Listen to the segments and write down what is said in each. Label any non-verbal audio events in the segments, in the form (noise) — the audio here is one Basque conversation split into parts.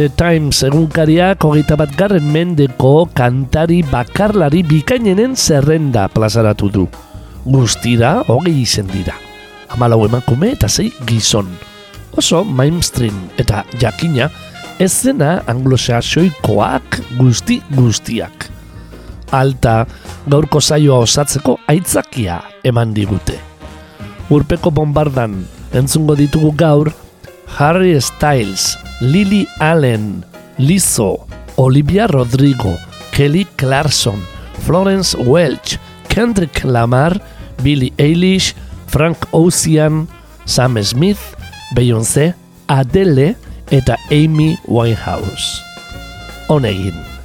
The Times egunkariak hogeita bat garren mendeko kantari bakarlari bikainenen zerrenda plazaratu du. Guztira hogei izen dira. Amalau emakume eta zei gizon. Oso mainstream eta jakina ez zena anglosaxoikoak guzti guztiak. Alta gaurko zaioa osatzeko aitzakia eman digute. Urpeko bombardan entzungo ditugu gaur Harry Styles, Lily Allen, Lizzo, Olivia Rodrigo, Kelly Clarkson, Florence Welch, Kendrick Lamar, Billie Eilish, Frank Ocean, Sam Smith, Beyoncé, Adele eta Amy Winehouse. Honegin.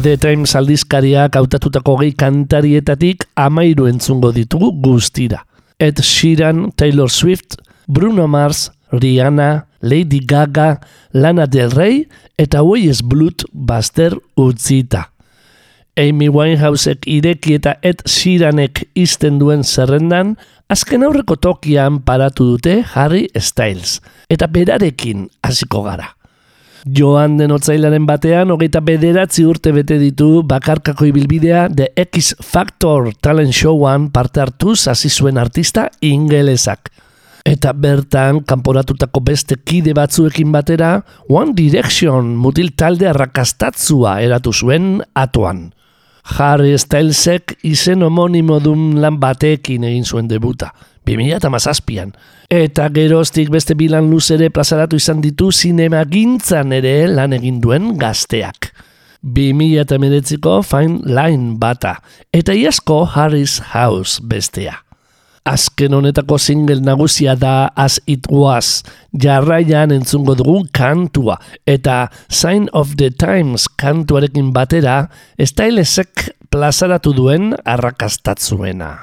The Times aldizkariak hautatutako gehi kantarietatik amairu entzungo ditugu guztira. Ed Sheeran, Taylor Swift, Bruno Mars, Rihanna, Lady Gaga, Lana Del Rey eta Weiss Blood Baster utzita. Amy Winehousek ireki eta Ed Sheeranek izten duen zerrendan, azken aurreko tokian paratu dute Harry Styles, eta berarekin hasiko gara. Joan den otzailaren batean, hogeita bederatzi urte bete ditu bakarkako ibilbidea The X Factor Talent Showan parte hartuz hasi zuen artista ingelesak. Eta bertan, kanporatutako beste kide batzuekin batera, One Direction mutil talde arrakastatzua eratu zuen atuan. Harry Stylesek izen homonimo dun lan batekin egin zuen debuta, 2008an. Eta geroztik beste bilan luzere plazaratu izan ditu zinema gintzan ere lan egin duen gazteak. 2008ko Fine Line bata, eta iasko Harry's House bestea. Azken honetako single nagusia da As It Was, jarraian entzungo dugu kantua, eta Sign of the Times kantuarekin batera, Stylesek plazaratu duen arrakastatzuena.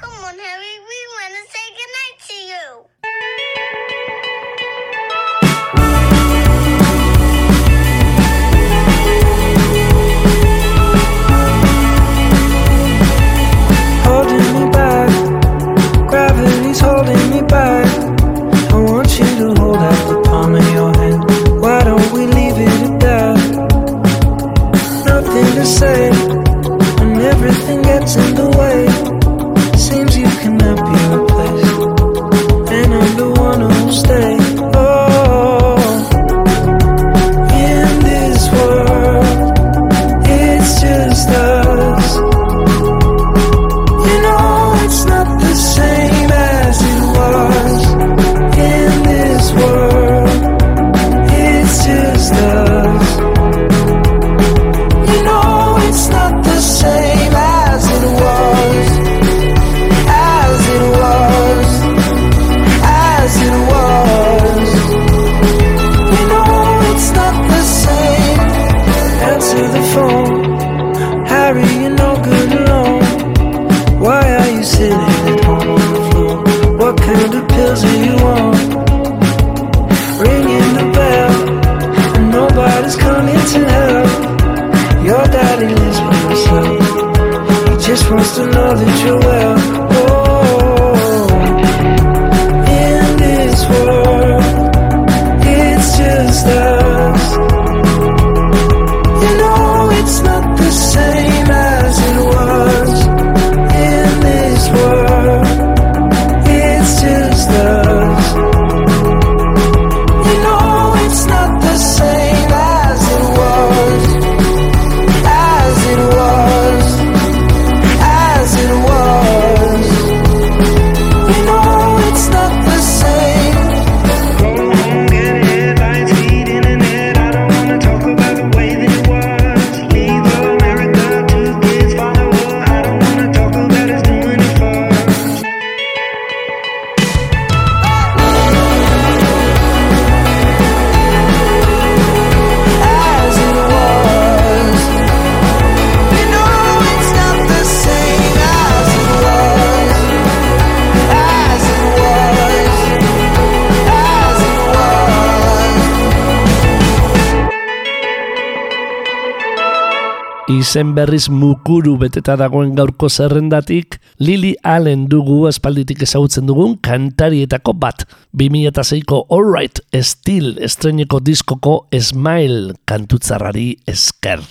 Izen berriz mukuru beteta dagoen gaurko zerrendatik, Lily Allen dugu aspalditik ezagutzen dugun kantarietako bat. 2006ko All Right Still estreneko diskoko Smile kantutzarrari esker.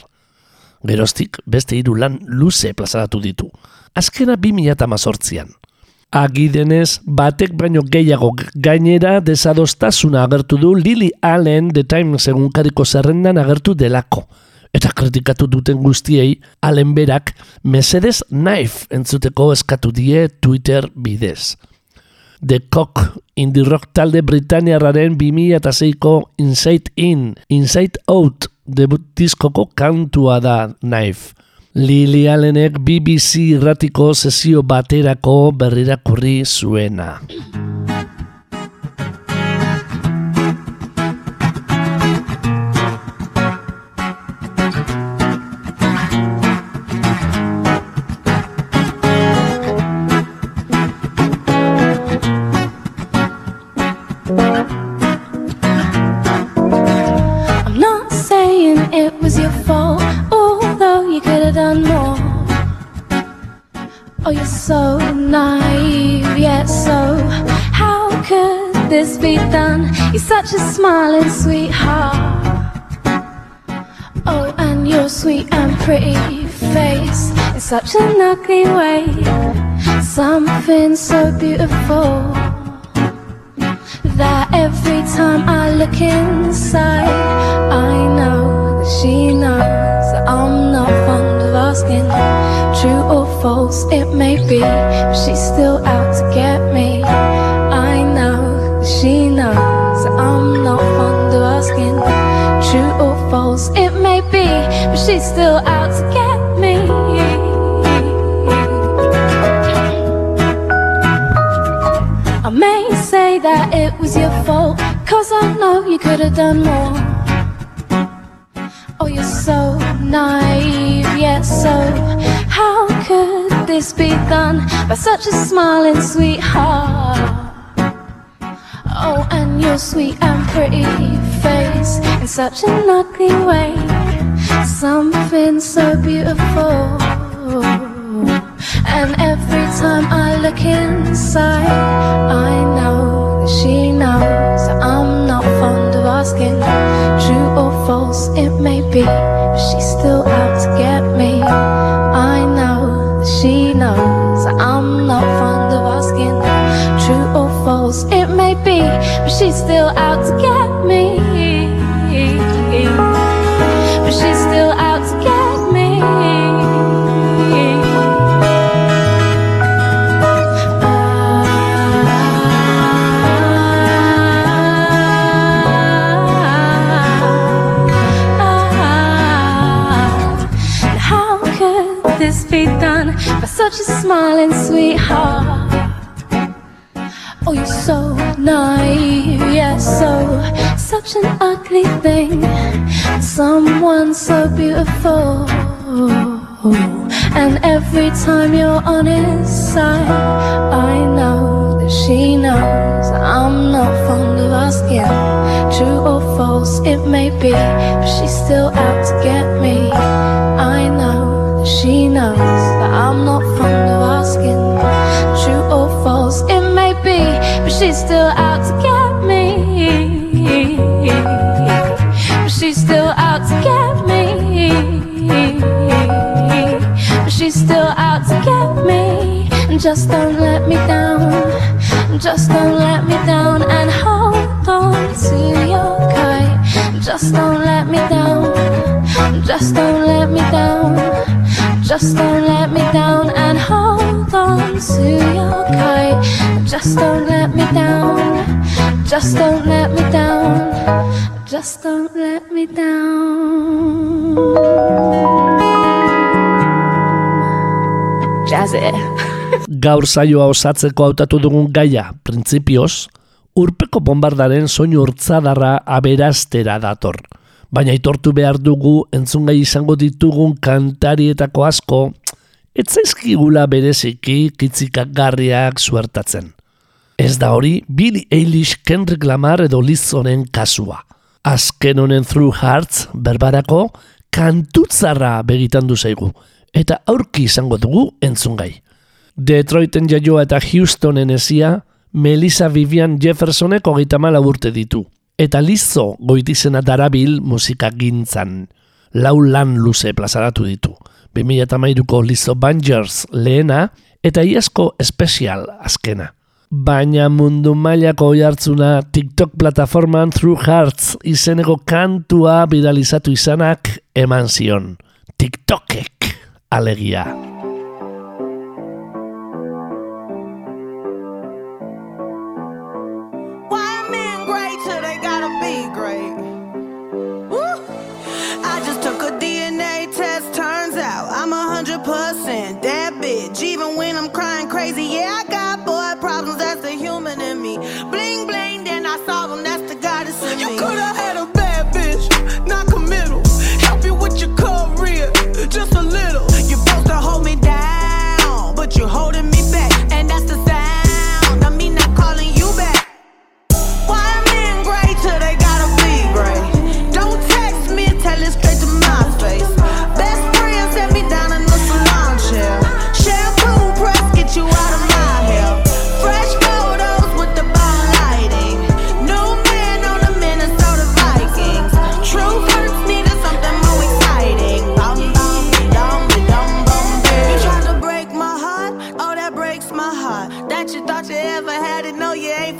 Geroztik beste hiru lan luze plazaratu ditu. Azkena 2008an. Agidenez, batek baino gehiago gainera desadostasuna agertu du Lily Allen The Times egunkariko zerrendan agertu delako. Eta kritikatu duten guztiei, Allen berak Mercedes Knife entzuteko eskatu die Twitter bidez. The Cock indie rock talde Britaniarraren 2006ko Inside In, Inside Out debut diskoko kantua da Knife. Lily Allenek BBC irratiko sesio baterako berrirakurri zuena. Such a smiling sweetheart. Oh, and your sweet and pretty face in such an ugly way. Something so beautiful that every time I look inside, I know that she knows that I'm not fond of asking. True or false, it may be, but she's still out to get me. She's still out to get me. I may say that it was your fault, cause I know you could have done more. Oh, you're so naive, yet so. How could this be done by such a smiling sweetheart? Oh, and your sweet and pretty face in such an ugly way. Something so beautiful. And every time I look inside, I know that she knows I'm not fond of asking. True or false, it may be, but she's still out to get me. I know that she knows I'm not fond of asking. True or false, it may be, but she's still out to get me. A smiling sweetheart? Oh, you're so naive, yes, so such an ugly thing. Someone so beautiful. And every time you're on his side, I know that she knows I'm not fond of asking. True or false, it may be, but she's still out to get me. I know that she knows that I'm not she's still out to get me. But she's still out to get me. But she's still out to get me. And just don't let me down. Just don't let me down and hold on to your kite. Just don't let me down. Just don't let me down. Just don't let me down and hold on to your kite. Just don't let me down. Just don't let me down. Just don't let me down. Jazzy. Gaur saioa osatzeko hautatu dugun gaia, printzipioz, urpeko bombardaren soinu urtzadarra aberastera dator. Baina aitortu behar dugu entzungai izango ditugun kantarietako asko, etzaizkigula bereziki kitzikagarriak suertatzen. Ez da hori, Billy Eilish, Kendrick Lamar edo Lizonen kasua. Azken honen Through Hearts, berbarako, kantutzarra begitan du zaigu, eta aurki izango dugu entzungai. Detroiten jaioa eta Houstonen ezia, Melissa Vivian Jeffersonek hogeita mala urte ditu. Eta lizo goitizena darabil musika gintzan. Lau lan luze plazaratu ditu. 2008ko Lizo Bangers lehena eta iazko espezial azkena. Baina mundu mailako jartzuna TikTok plataforman Through Hearts izeneko kantua bidalizatu izanak eman zion. TikTokek alegia.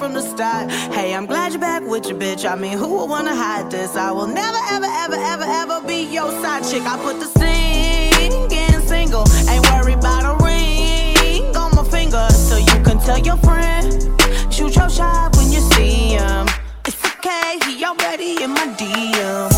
From the start. Hey, I'm glad you're back with your bitch. I mean, who would wanna hide this? I will never, ever, ever, ever, ever be your side chick. I put the singing single, ain't worried about a ring on my finger, so you can tell your friend. Shoot your shot when you see him. It's okay, he already in my DM.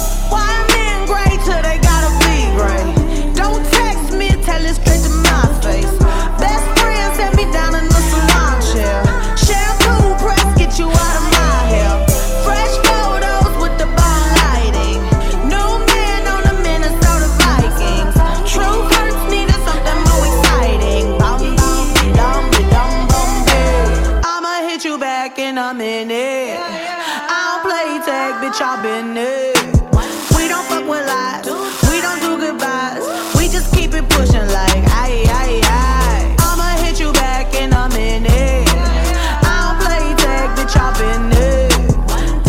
There. We don't fuck with lies. We don't do goodbyes. We just keep it pushing like aye aye aye. I'ma hit you back in a minute. I don't play tag, bitch, been there.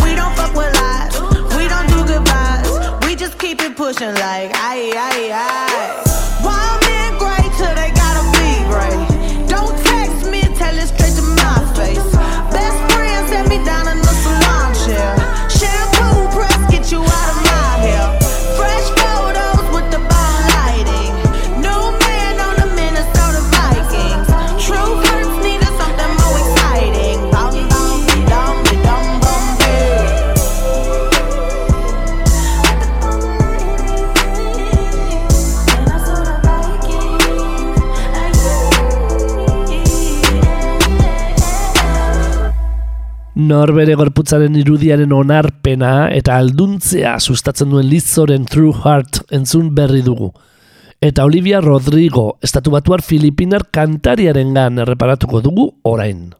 We don't fuck with lies. We don't do goodbyes. We just keep it pushing like aye Norbere gorputzaren irudiaren onarpena eta alduntzea sustatzen duen lizoren True Heart entzun berri dugu. Eta Olivia Rodrigo, estatu batuar Filipinar kantariaren gan erreparatuko dugu orain.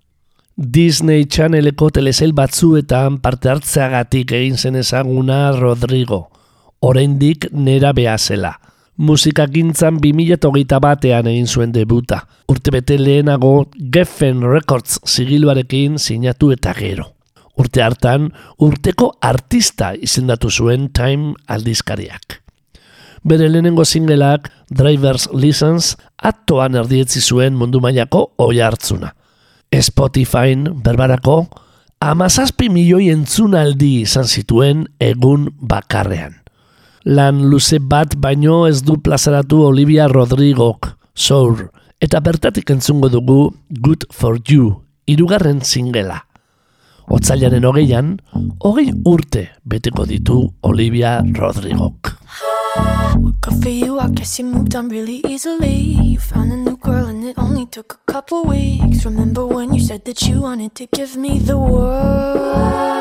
Disney Channeleko telesail batzuetan parte hartzeagatik egin zen ezaguna Rodrigo. Oraindik nera behazela. Musikagintzan 2008 batean egin zuen debuta. Urtebete lehenago Geffen Records sigiluarekin sinatu eta gero. Urte hartan, urteko artista izendatu zuen Time aldizkariak. Bere lehenengo singleak Driver's License attoan erdietzi zuen mundu mailako oi hartzuna. Spotifyn berbarako amazazpi milioi entzunaldi izan zituen egun bakarrean. Lan luze bat baino ez du plazaratu Olivia Rodrigok, Sour, eta bertatik entzungo dugu Good For You, irugarren singela. Otzailaren hogeian, hogei urte beteko ditu Olivia Rodrigok. Good for you, I guess you moved on really easily. You found a new girl and it only took a couple weeks. Remember when you said that you wanted to give me the world?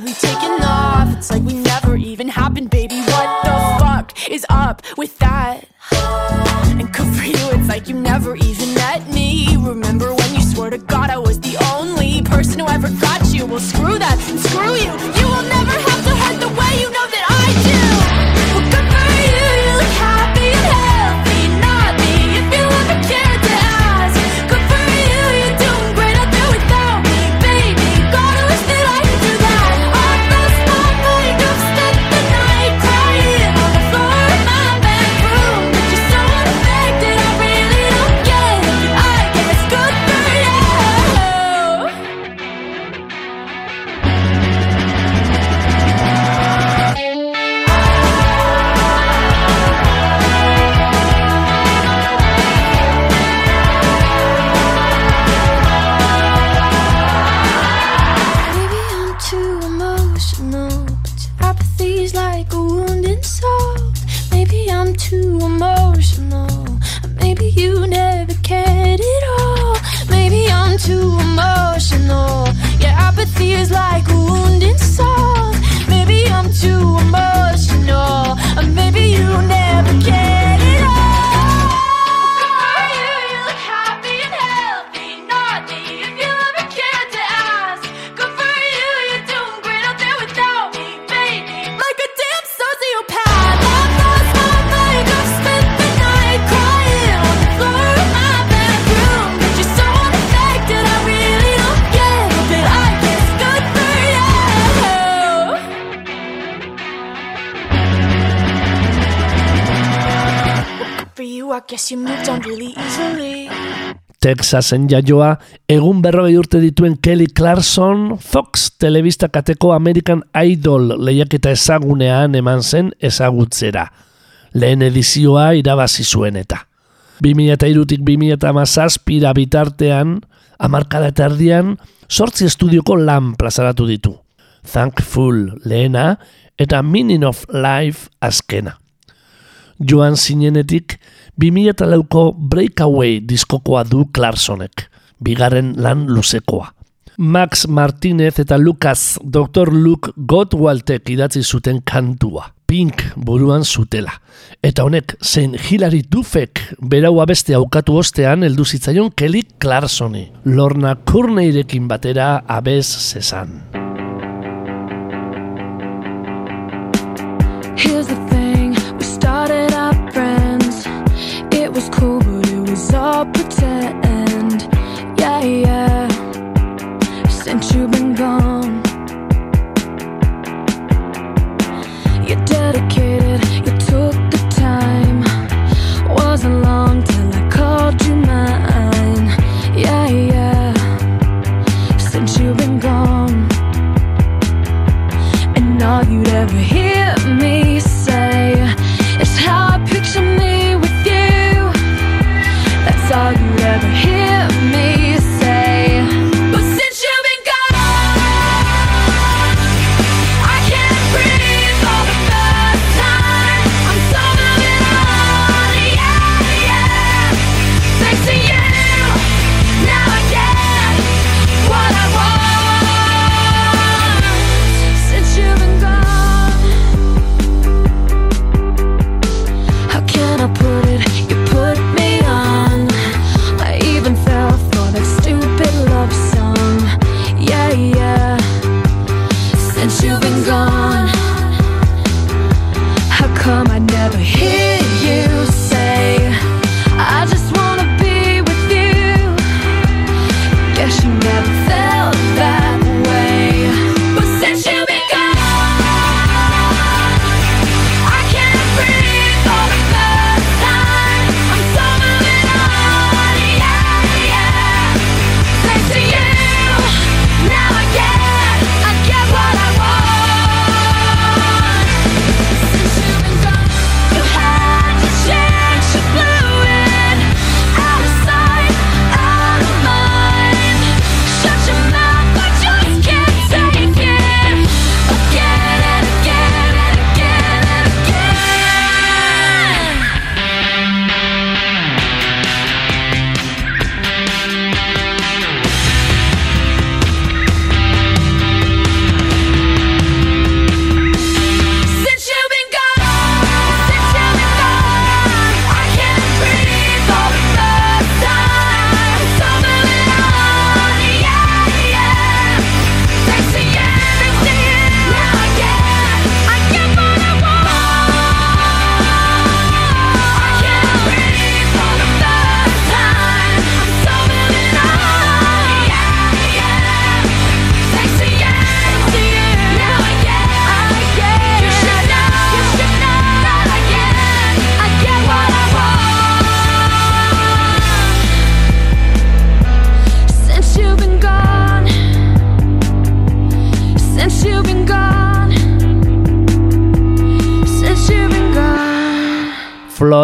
really taking guess you moved on really easily. Texasen jaioa, egun berrogei urte dituen Kelly Clarkson, Fox telebista kateko American Idol lehiaketa ezagunean eman zen ezagutzera. Lehen edizioa irabazi zuen eta. 2002tik 2007 bitartean, amarkada eta erdian, sortzi estudioko lan plazaratu ditu. Thankful lehena eta Meaning of Life azkena. Joan zinenetik, 2008ko Breakaway diskokoa du Clarksonek, bigarren lan luzekoa. Max Martinez eta Lucas Dr. Luke Gottwaldek idatzi zuten kantua. Pink buruan zutela. Eta honek, zein Hilary Duffek berau beste aukatu ostean heldu zitzaion Kelly Clarksoni. Lorna Kurneirekin batera abez zezan. Here's the all pretend. Yeah, yeah. Since you've been gone.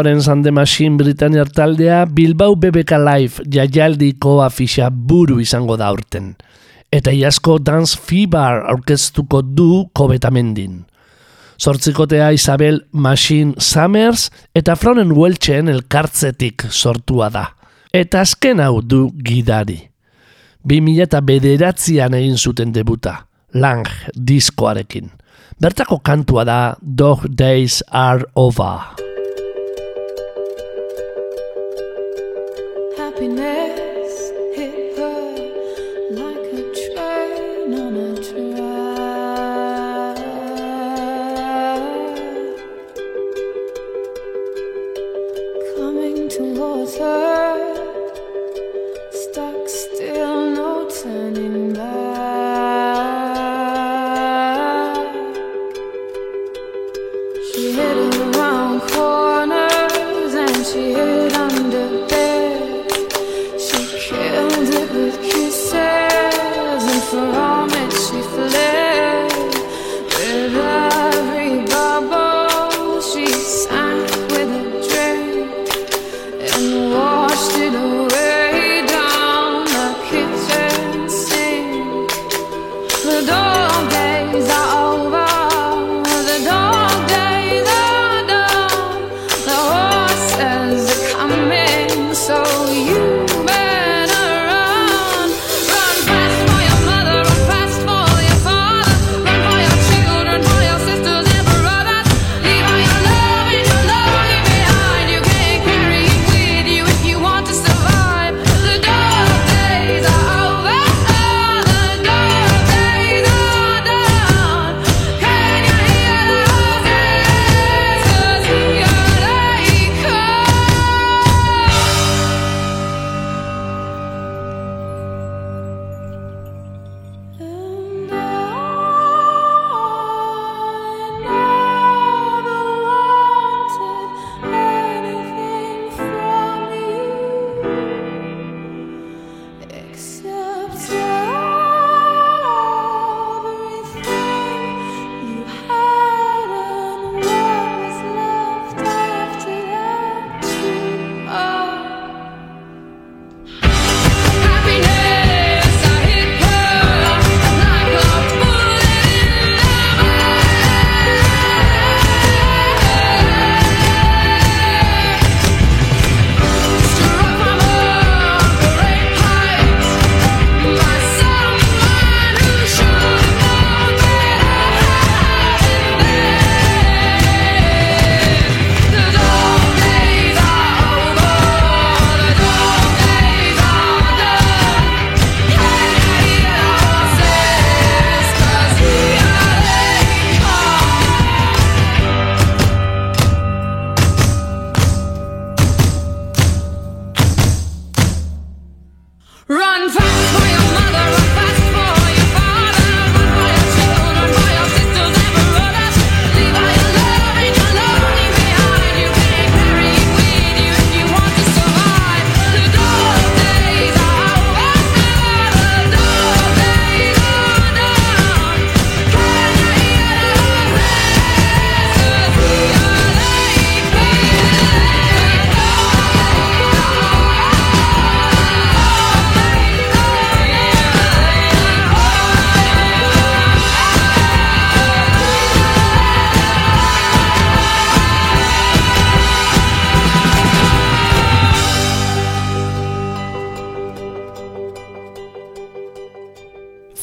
Florence and the Machine Britanniar taldea Bilbao BBK Live jaialdiko afixa buru izango da urten. Eta iasko Dance Fever aurkeztuko du kobetamendin. Zortzikotea Isabel Machine Summers eta Floren Welchen elkartzetik sortua da. Eta azken hau du gidari. 2000 eta bederatzean egin zuten debuta, Lang diskoarekin. Bertako kantua da Dog Days Are Over.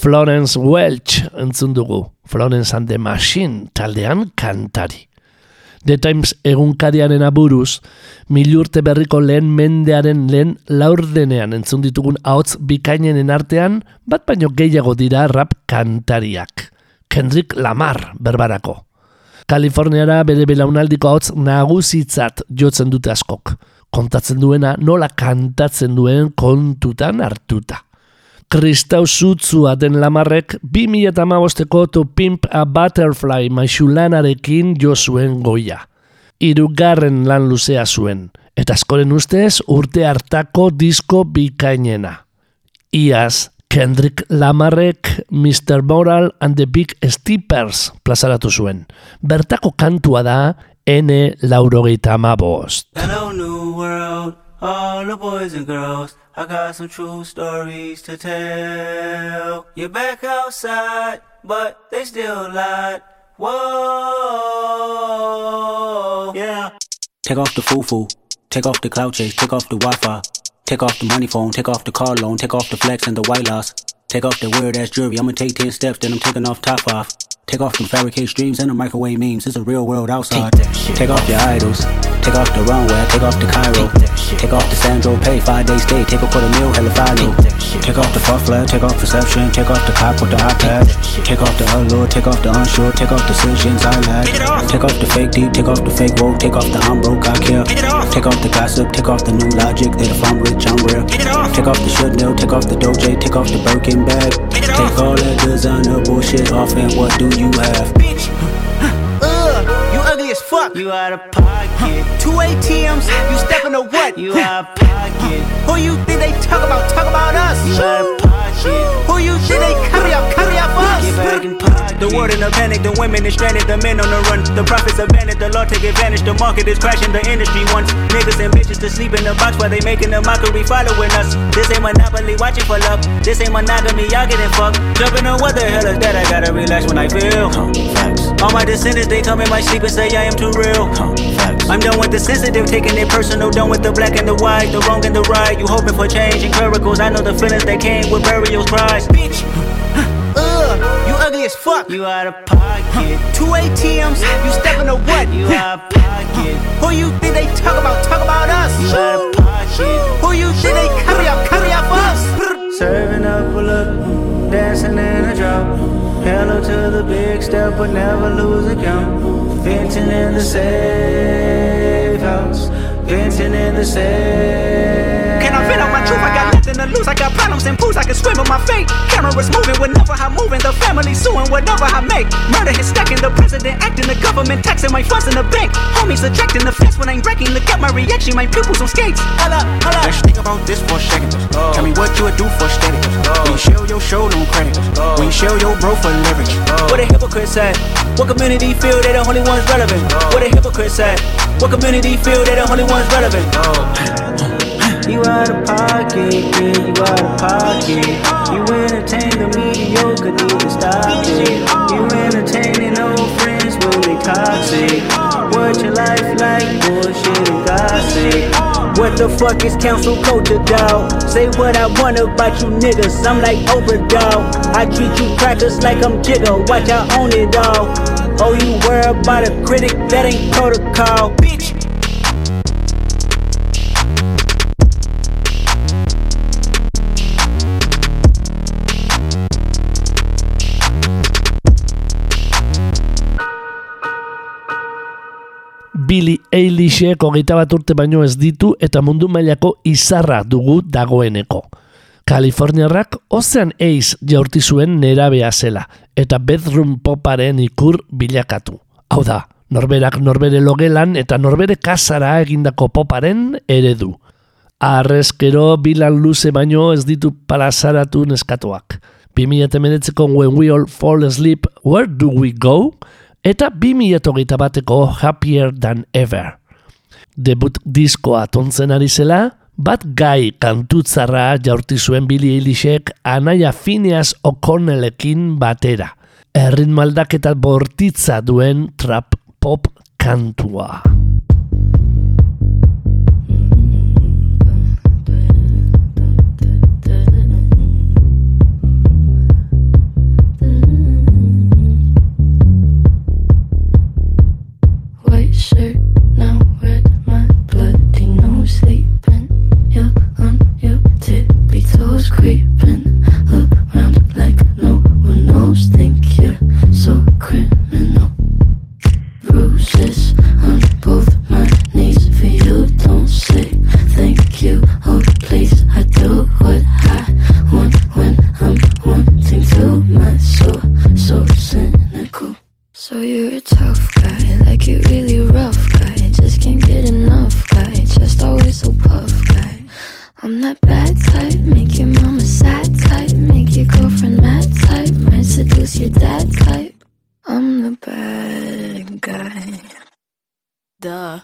Florence Welch entzun dugu, Florence and the Machine taldean kantari. The Times egunkariaren aburuz, milurte berriko lehen mendearen lehen laurdenean entzun ditugun ahots bikainenen artean, bat baino gehiago dira rap kantariak. Kendrick Lamar berbarako. Kaliforniara bere belaunaldiko ahots nagusitzat jotzen dute askok. Kontatzen duena nola kantatzen duen kontutan hartuta. Kristau zutzua den lamarrek 2008ko To Pimp a Butterfly maixulanarekin jo zuen goia. Hirugarren lan luzea zuen, eta askoren ustez urte hartako disko bikainena. Iaz, Kendrick Lamarrek Mr. Moral and the Big Steppers plazaratu zuen. Bertako kantua da N laurogeita ama bost. Hello, new world, all the boys and girls. I got some true stories to tell. You're back outside, but they still lied. Whoa, yeah. Take off the foo-foo, take off the cloud chase, take off the Wi-Fi, take off the money phone, take off the car loan, take off the flex and the white loss. Take off the weird ass jewelry, I'ma take 10 steps, then I'm taking off top off. Take off them fabricated streams and the microwave memes. It's a real world outside. Take take off your idols. Take off the runway. Take off the Cairo. Take off the Sandro Pay. Five day stay. Take a quarter meal. Hella follow. Take off the fuck flag. Take off perception. Take off the cop with the iPad. Take off the allure. Take off the unsure. Take off decisions I lack. Take off the fake deep. Take off the fake woke. Take off the I'm broke. I care. Take off the gossip. Take off the new logic. That if I'm rich, I'm real. Take off the should know. Take off the doje. Take off the Birkin bag. Take all that designer bullshit off and what do you have? Bitch, Ugh, you ugly as fuck. You out of pocket. Two ATMs, you stepping to what? You out of pocket. Who you think they talk about? Talk about us. You out of pocket. Who you think they carry up? Carry up us. Get back in. The world in a panic, the women is stranded, the men on the run. The profits are abandoned, the law take advantage. The market is crashing, the industry wants niggas and bitches to sleep in the box while they making a mockery following us. This ain't monopoly, watching for luck. This ain't monogamy, y'all getting fucked. Jumping on what the hell is that? I gotta relax when I feel. All my descendants, they come in my sleep and say I am too real. I'm done with the sensitive, taking it personal. Done with the black and the white, the wrong and the right. You hoping for change and miracles. I know the feelings that came with burial cries. Bitch. Ugh, uh, you ugly as fuck. You out of pocket. Two ATMs, you stepping to what? You out of pocket. Who you think they talk about? Talk about us. You out of pocket. Who you think they carry up? Carry up us. Serving up a look, dancing in a drop. Hello to the big step, but never lose a count. Venting in the safe house. Venting in the safe. Can I vent on my truth? I got nothing to lose. I got problems and pools. I can swim with my fate. Cameras moving whenever I'm moving. The family suing whatever I make. Murder is stacking. The president acting. The government taxing my funds in the bank. Homies ejecting the fence when I'm breaking. Look at my reaction. My pupils on skates. Holla, holla. Let's think about this for a second. Oh. Tell me what you would do for steady. Oh. When you show your show, no credit. Oh. When you show your bro for leverage. What a hypocrite said. What community feel they the only ones relevant? What a hypocrite said. What community feel they the only ones relevant? (laughs) You out of pocket, yeah, you out of pocket. You entertain the mediocre, need to stop it. You entertaining old friends when they toxic. What your life like, bullshit and gossip. What the fuck is council culture, dog? Say what I want about you niggas. I'm like overdog. I treat you crackers like I'm Jigga. Watch I own it all. Oh, you worry about a critic? That ain't protocol, bitch. Billy Eilishek hogeita bat urte baino ez ditu eta mundu mailako izarra dugu dagoeneko. Kaliforniarrak Ocean Ace jaurti zuen nerabea zela eta bedroom poparen ikur bilakatu. Hau da, norberak norbere logelan eta norbere kasara egindako poparen eredu. Arrezkero bilan luze baino ez ditu palazaratu neskatuak. 2008ko When We All Fall Asleep, Where Do We Go? Eta 2008 bateko Happier Than Ever. Debut diskoa tontzen ari zela, bat gai kantutzarra jaurti zuen Billy Eilishek anaia Phineas O'Connellekin batera. Errin maldaketa bortitza duen trap pop kantua. Toes creeping. Look round like no one knows. Think you're so criminal. Bruises on both my knees for you. Don't say thank you. Oh, please, I do what I want when I'm wanting to. My soul, so cynical. So you're a tough guy, like you really rough guy. Just can't get enough guy, just always so puff guy. I'm that bad type, make your mama sad type, make your girlfriend mad type, might seduce your dad type. I'm the bad guy. Duh.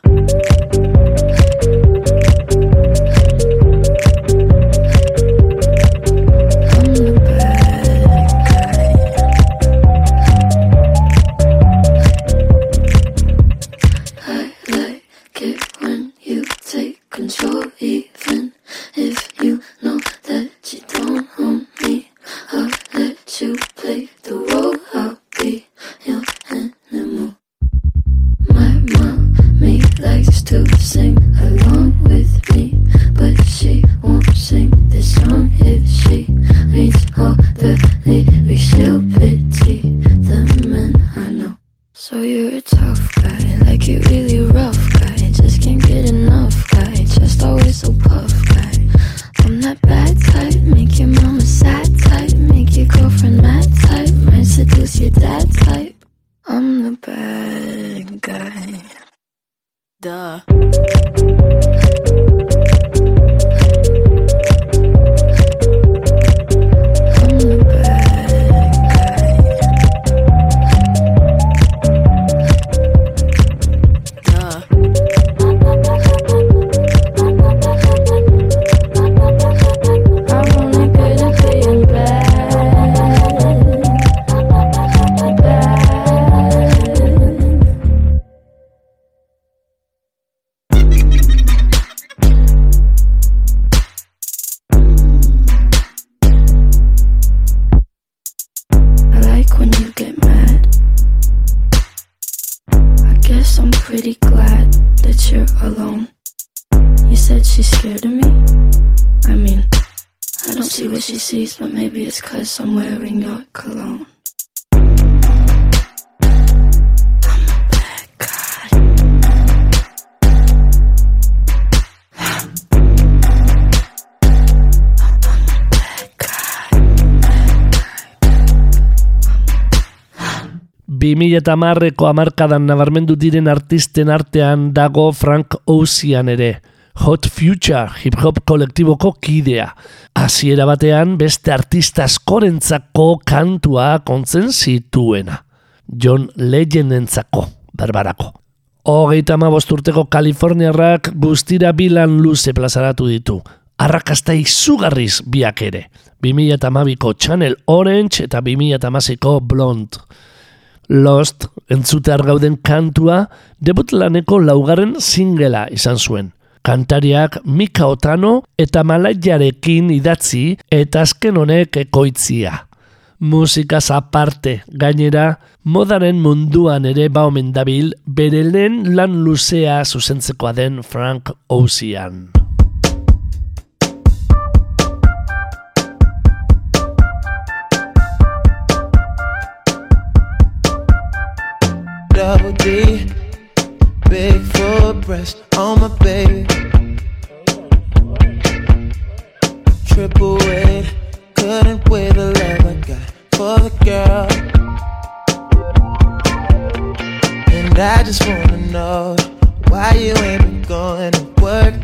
2000 eta marreko amarkadan nabarmendu diren artisten artean dago Frank Ocean ere. Hot Future hip hop kolektiboko kidea. Hasiera batean beste artista askorentzako kantua kontzen zituena. John Legendentzako, berbarako. Hogeita ama urteko Kaliforniarrak guztira bilan luze plazaratu ditu. Arrakasta izugarriz biak ere. 2008ko Channel Orange eta 2008ko Blonde. Lost, entzutear gauden kantua, debut laneko laugarren singela izan zuen. Kantariak Mika Otano eta Malaiarekin idatzi eta azken honek ekoitzia. Musikaz aparte, gainera, modaren munduan ere ba omen dabil bere lehen lan luzea zuzentzekoa den Frank Ocean. Double D, big full breast on my baby. Triple weight, couldn't weigh the love I got for the girl. And I just wanna know why you ain't been going to work.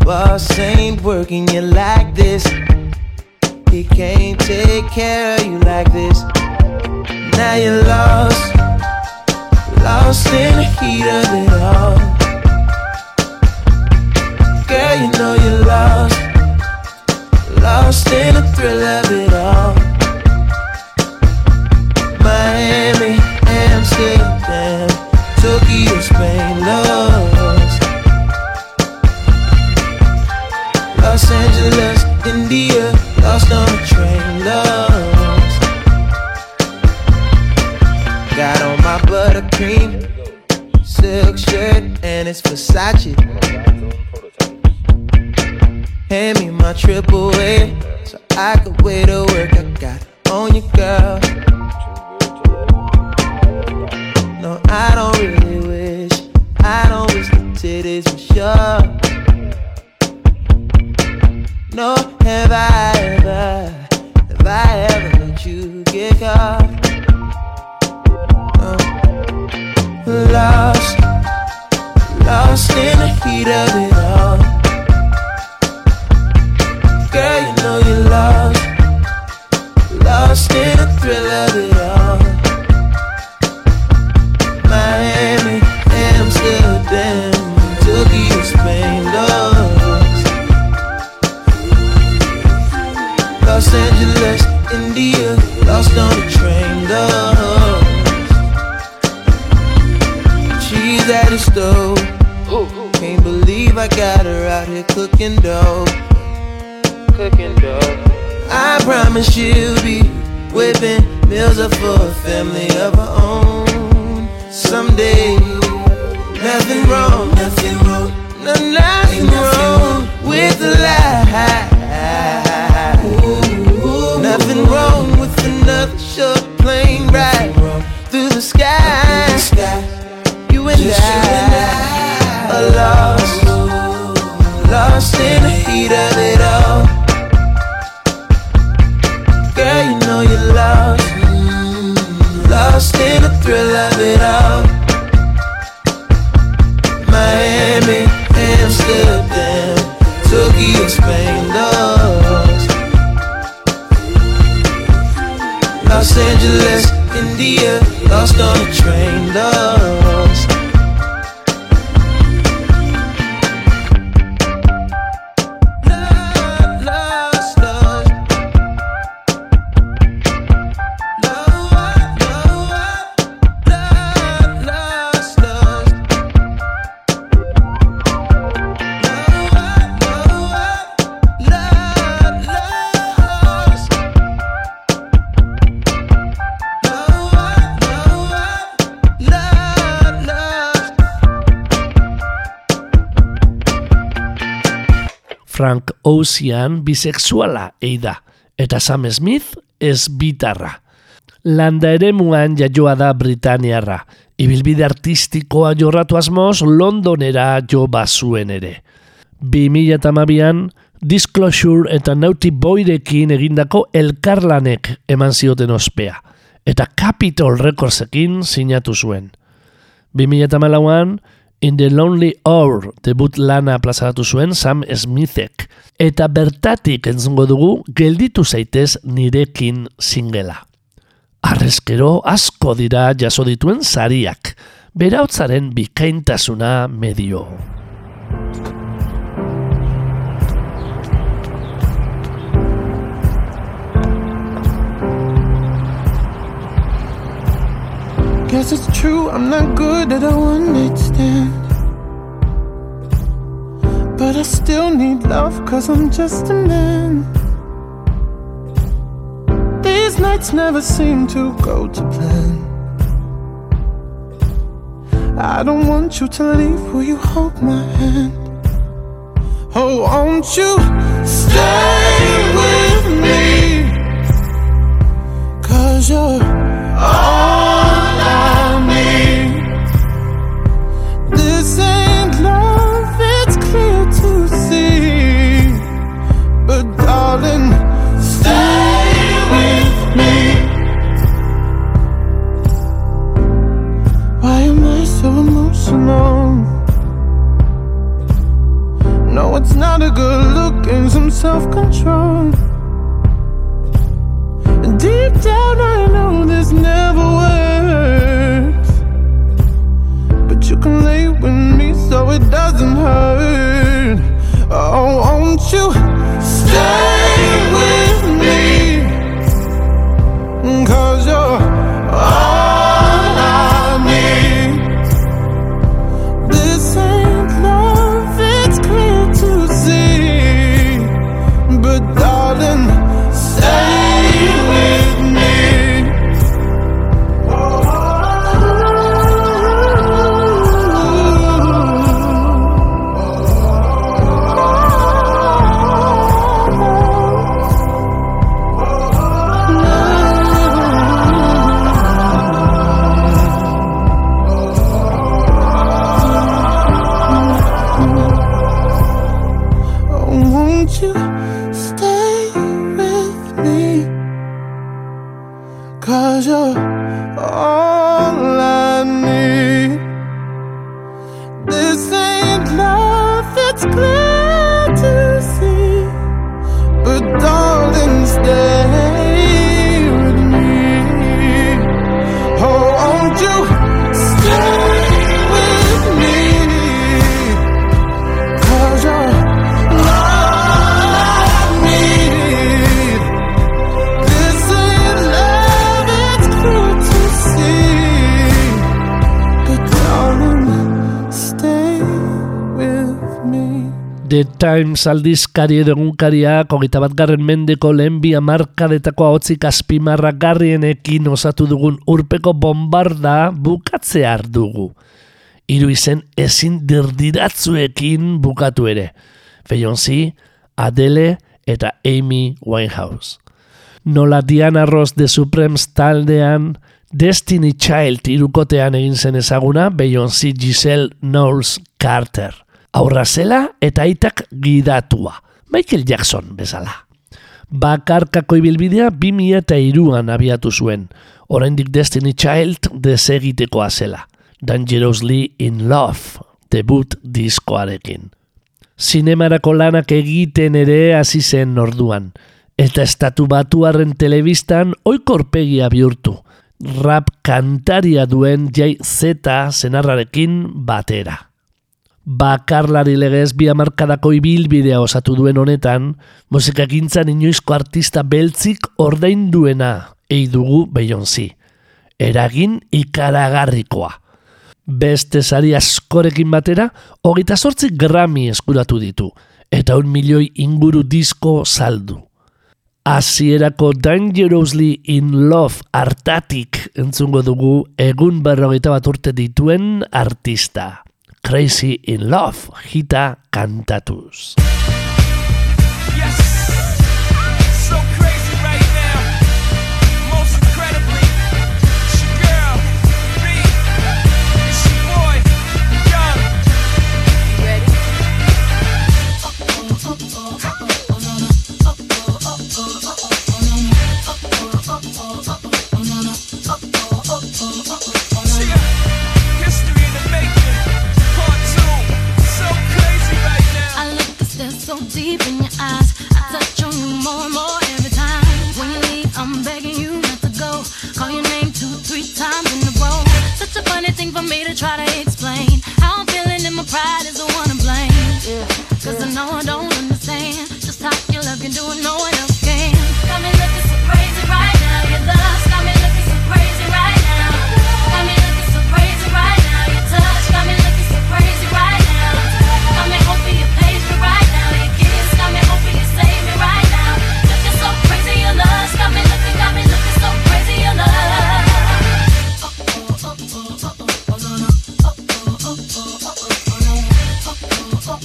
Boss ain't working you like this. He can't take care of you like this. Now you're lost, lost in the heat of it all. Girl, you know you're lost, lost in the thrill of it all. Lost in the heat of it all. Girl, you know you're lost, lost in the thrill of it all. Miami, Amsterdam, Tokyo, Spain, lost. Los Angeles, India, lost on a train. Lost, Ocean bisexuala eida, eta Sam Smith ez bitarra. Landa ere muan jaioa da Britaniarra, ibilbide artistikoa jorratu asmoz Londonera jo bazuen ere. 2008an Disclosure eta Naughty Boyrekin egindako elkarlanek eman zioten ospea, eta Capitol Recordsekin sinatu zuen. 2008an In the Lonely Hour debut lana plazaratu zuen Sam Smithek, eta bertatik entzungo dugu gelditu zaitez nirekin singela. Arrezkero asko dira jaso dituen sariak, berautzaren bikaintasuna medio. Guess it's true, I'm not good at a one night stand. But I still need love, cause I'm just a man. These nights never seem to go to plan. I don't want you to leave, will you hold my hand? Oh, won't you stay with me? Cause you're and self control. Deep down, I know this never works. But you can lay with me so it doesn't hurt. Oh, won't you stay Times aldizkari edo egunkariak hogeita bat garren mendeko lehen bi amarkadetako ahotzik azpimarragarrienekin osatu dugun urpeko bombarda bukatzear dugu. Hiru izen ezin dirdiratzuekin bukatu ere. Beyoncé, Adele eta Amy Winehouse. Nola Diana Ross de Supremes taldean Destiny Child irukotean egin zen ezaguna Beyoncé Giselle Knowles Carter aurra zela eta aitak gidatua. Michael Jackson bezala. Bakarkako ibilbidea 2000 eta iruan abiatu zuen. Oraindik Destiny Child desegitekoa zela. Dangerously in Love, debut diskoarekin. Zinemarako lanak egiten ere hasi zen orduan. Eta estatu batuarren telebistan oikorpegia bihurtu. Rap kantaria duen jai zeta zenarrarekin batera bakarlari legez bi amarkadako ibilbidea osatu duen honetan, musikagintzan inoizko artista beltzik ordain duena ei dugu Beyoncé. Eragin ikaragarrikoa. Beste sari askorekin batera, hogeita sortzi Grammy eskuratu ditu, eta un milioi inguru disko saldu. Hasierako Dangerously in Love hartatik entzungo dugu egun berrogeita bat urte dituen artista. Crazy in Love, hita kantatuz. Try to explain. How I'm feeling and my pride When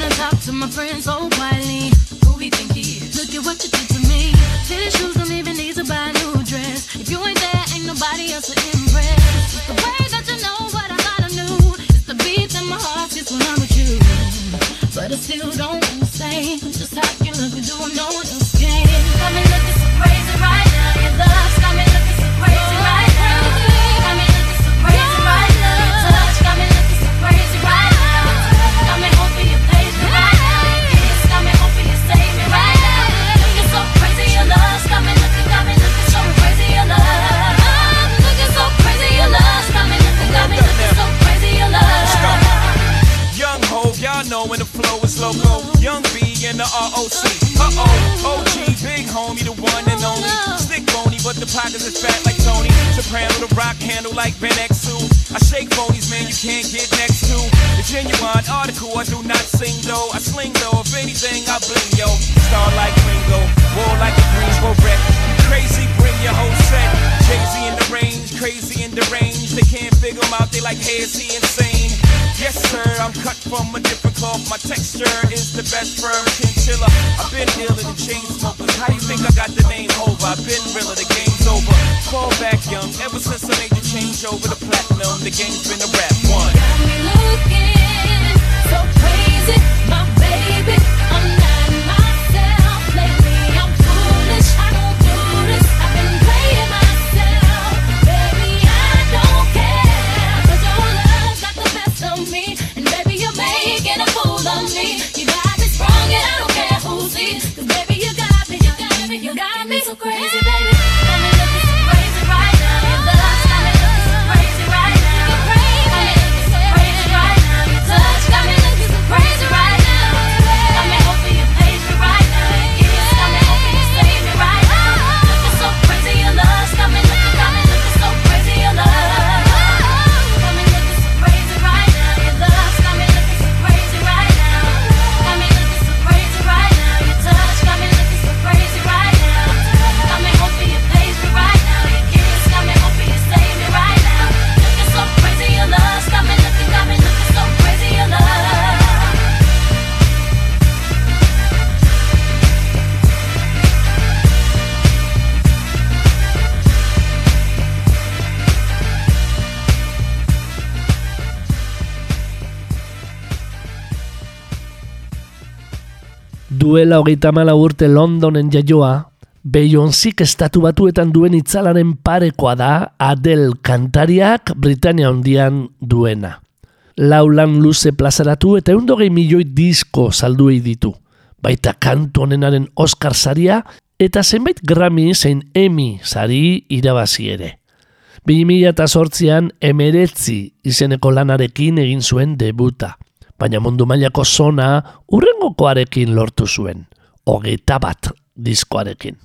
I talk to my friends so quietly, who we think he is? Look at what you did to me. Tennis don't even need to buy a new dress. If you ain't there, ain't nobody else to impress. The way that you know what I thought I knew. It's the beat in my heart just when I'm with you. But I still don't understand just how you look do what no one pockets is fat like Tony. Soprano, the rock handle like Ben X2. I shake phonies, man, you can't get next to. The genuine article, I do not sing though. I sling though, if anything, I bling yo. Star like Ringo, war like a Greensboro wreck. You crazy, bring your whole set. Jay-Z in the range, crazy in the range. They can't figure him out, they like, hey, is he insane? Yes, sir, I'm cut from a different cloth. My texture is the best firm chinchilla. I've been dealing the chain smokers. How you think I got the name over? I've been realer, the game's over. Fall back young, ever since I made the change over the platinum, the game's been a rap one. Got me looking so crazy, Duela hogeita mala urte Londonen jaioa, Beyoncék estatu batuetan duen itzalaren parekoa da Adele kantariak Britania hondian duena. Laulan luze plazaratu eta eundogei milioi disko salduei ditu. Baita kantu honenaren Oscar saria eta zenbait Grammy zein Emmy sari irabazi ere. 2008an emeretzi izeneko lanarekin egin zuen debuta, baina mundu mailako zona urrengokoarekin lortu zuen, hogeita bat diskoarekin.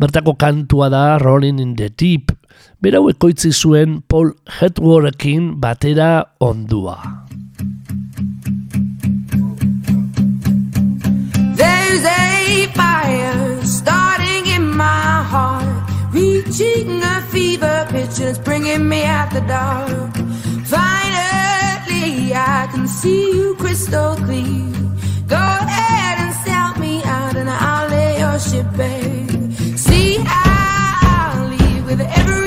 Bertako kantua da Rolling in the Deep, berau ekoitzi zuen Paul Hetworekin batera ondua. There's a fire starting in my heart, reaching a fever pitch and it's bringing me out the dark. I see you crystal clear. Go ahead and sell me out, and I'll lay your ship bare. See, I'll leave with every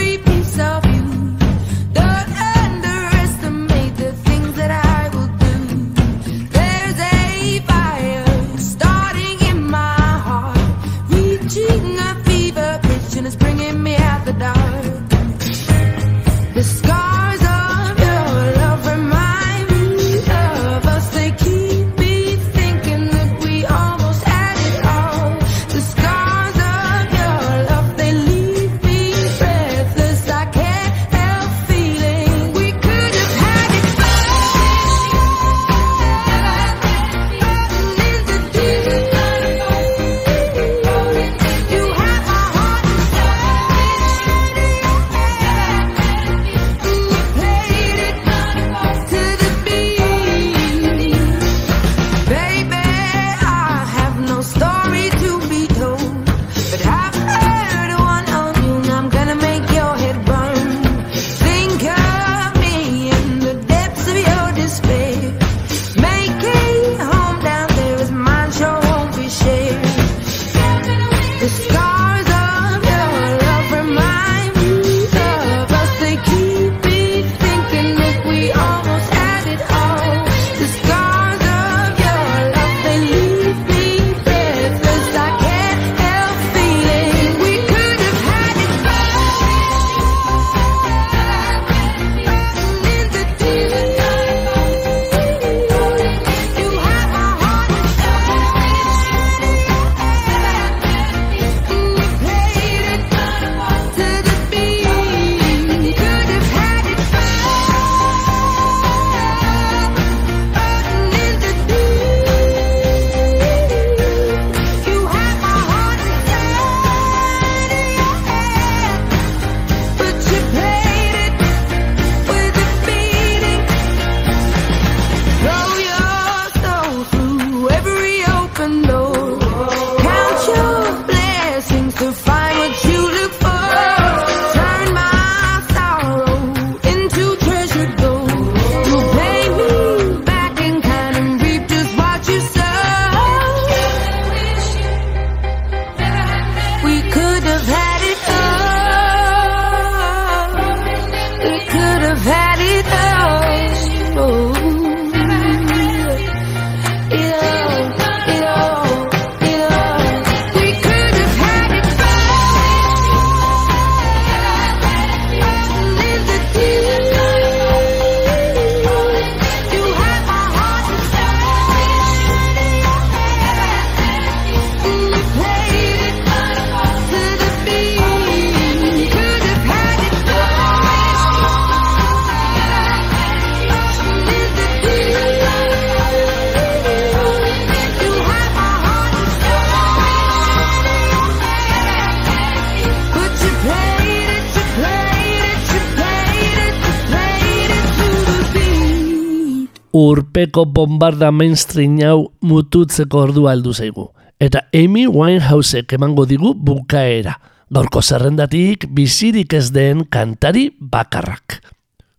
Urpeko bombarda mainstream hau mututzeko ordua heldu zaigu. Eta Amy Winehousek emango digu bukaera. Gaurko zerrendatik bizirik ez den kantari bakarrak.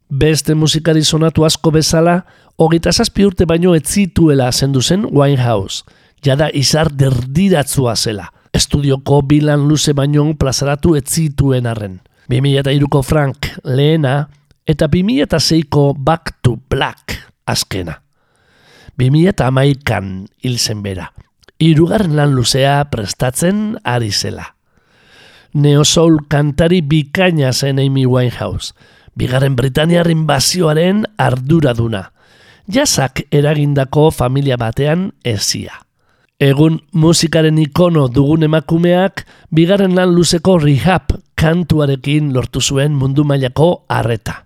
Beste musikari sonatu asko bezala, hogeita zazpi urte baino ez zituela zendu zen Winehouse. Jada izar derdiratzua zela. Estudioko bilan luze baino plazaratu ez zituen arren. 2002ko Frank lehena eta 2006ko Back to Black azkena. 2008an hil zen bera, irugarren lan luzea prestatzen ari zela. Neosoul kantari bikaina zen Amy Winehouse, bigarren Britaniarren bazioaren arduraduna, jasak eragindako familia batean ezia. Egun musikaren ikono dugun emakumeak, bigarren lan luzeko rehab kantuarekin lortu zuen mundu mailako arreta.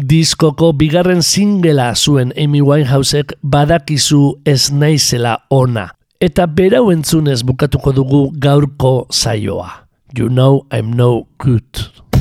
Diskoko bigarren singela zuen Amy Winehousek badakizu ez naizela ona. Eta berau entzunez bukatuko dugu gaurko zaioa. You know I'm no good.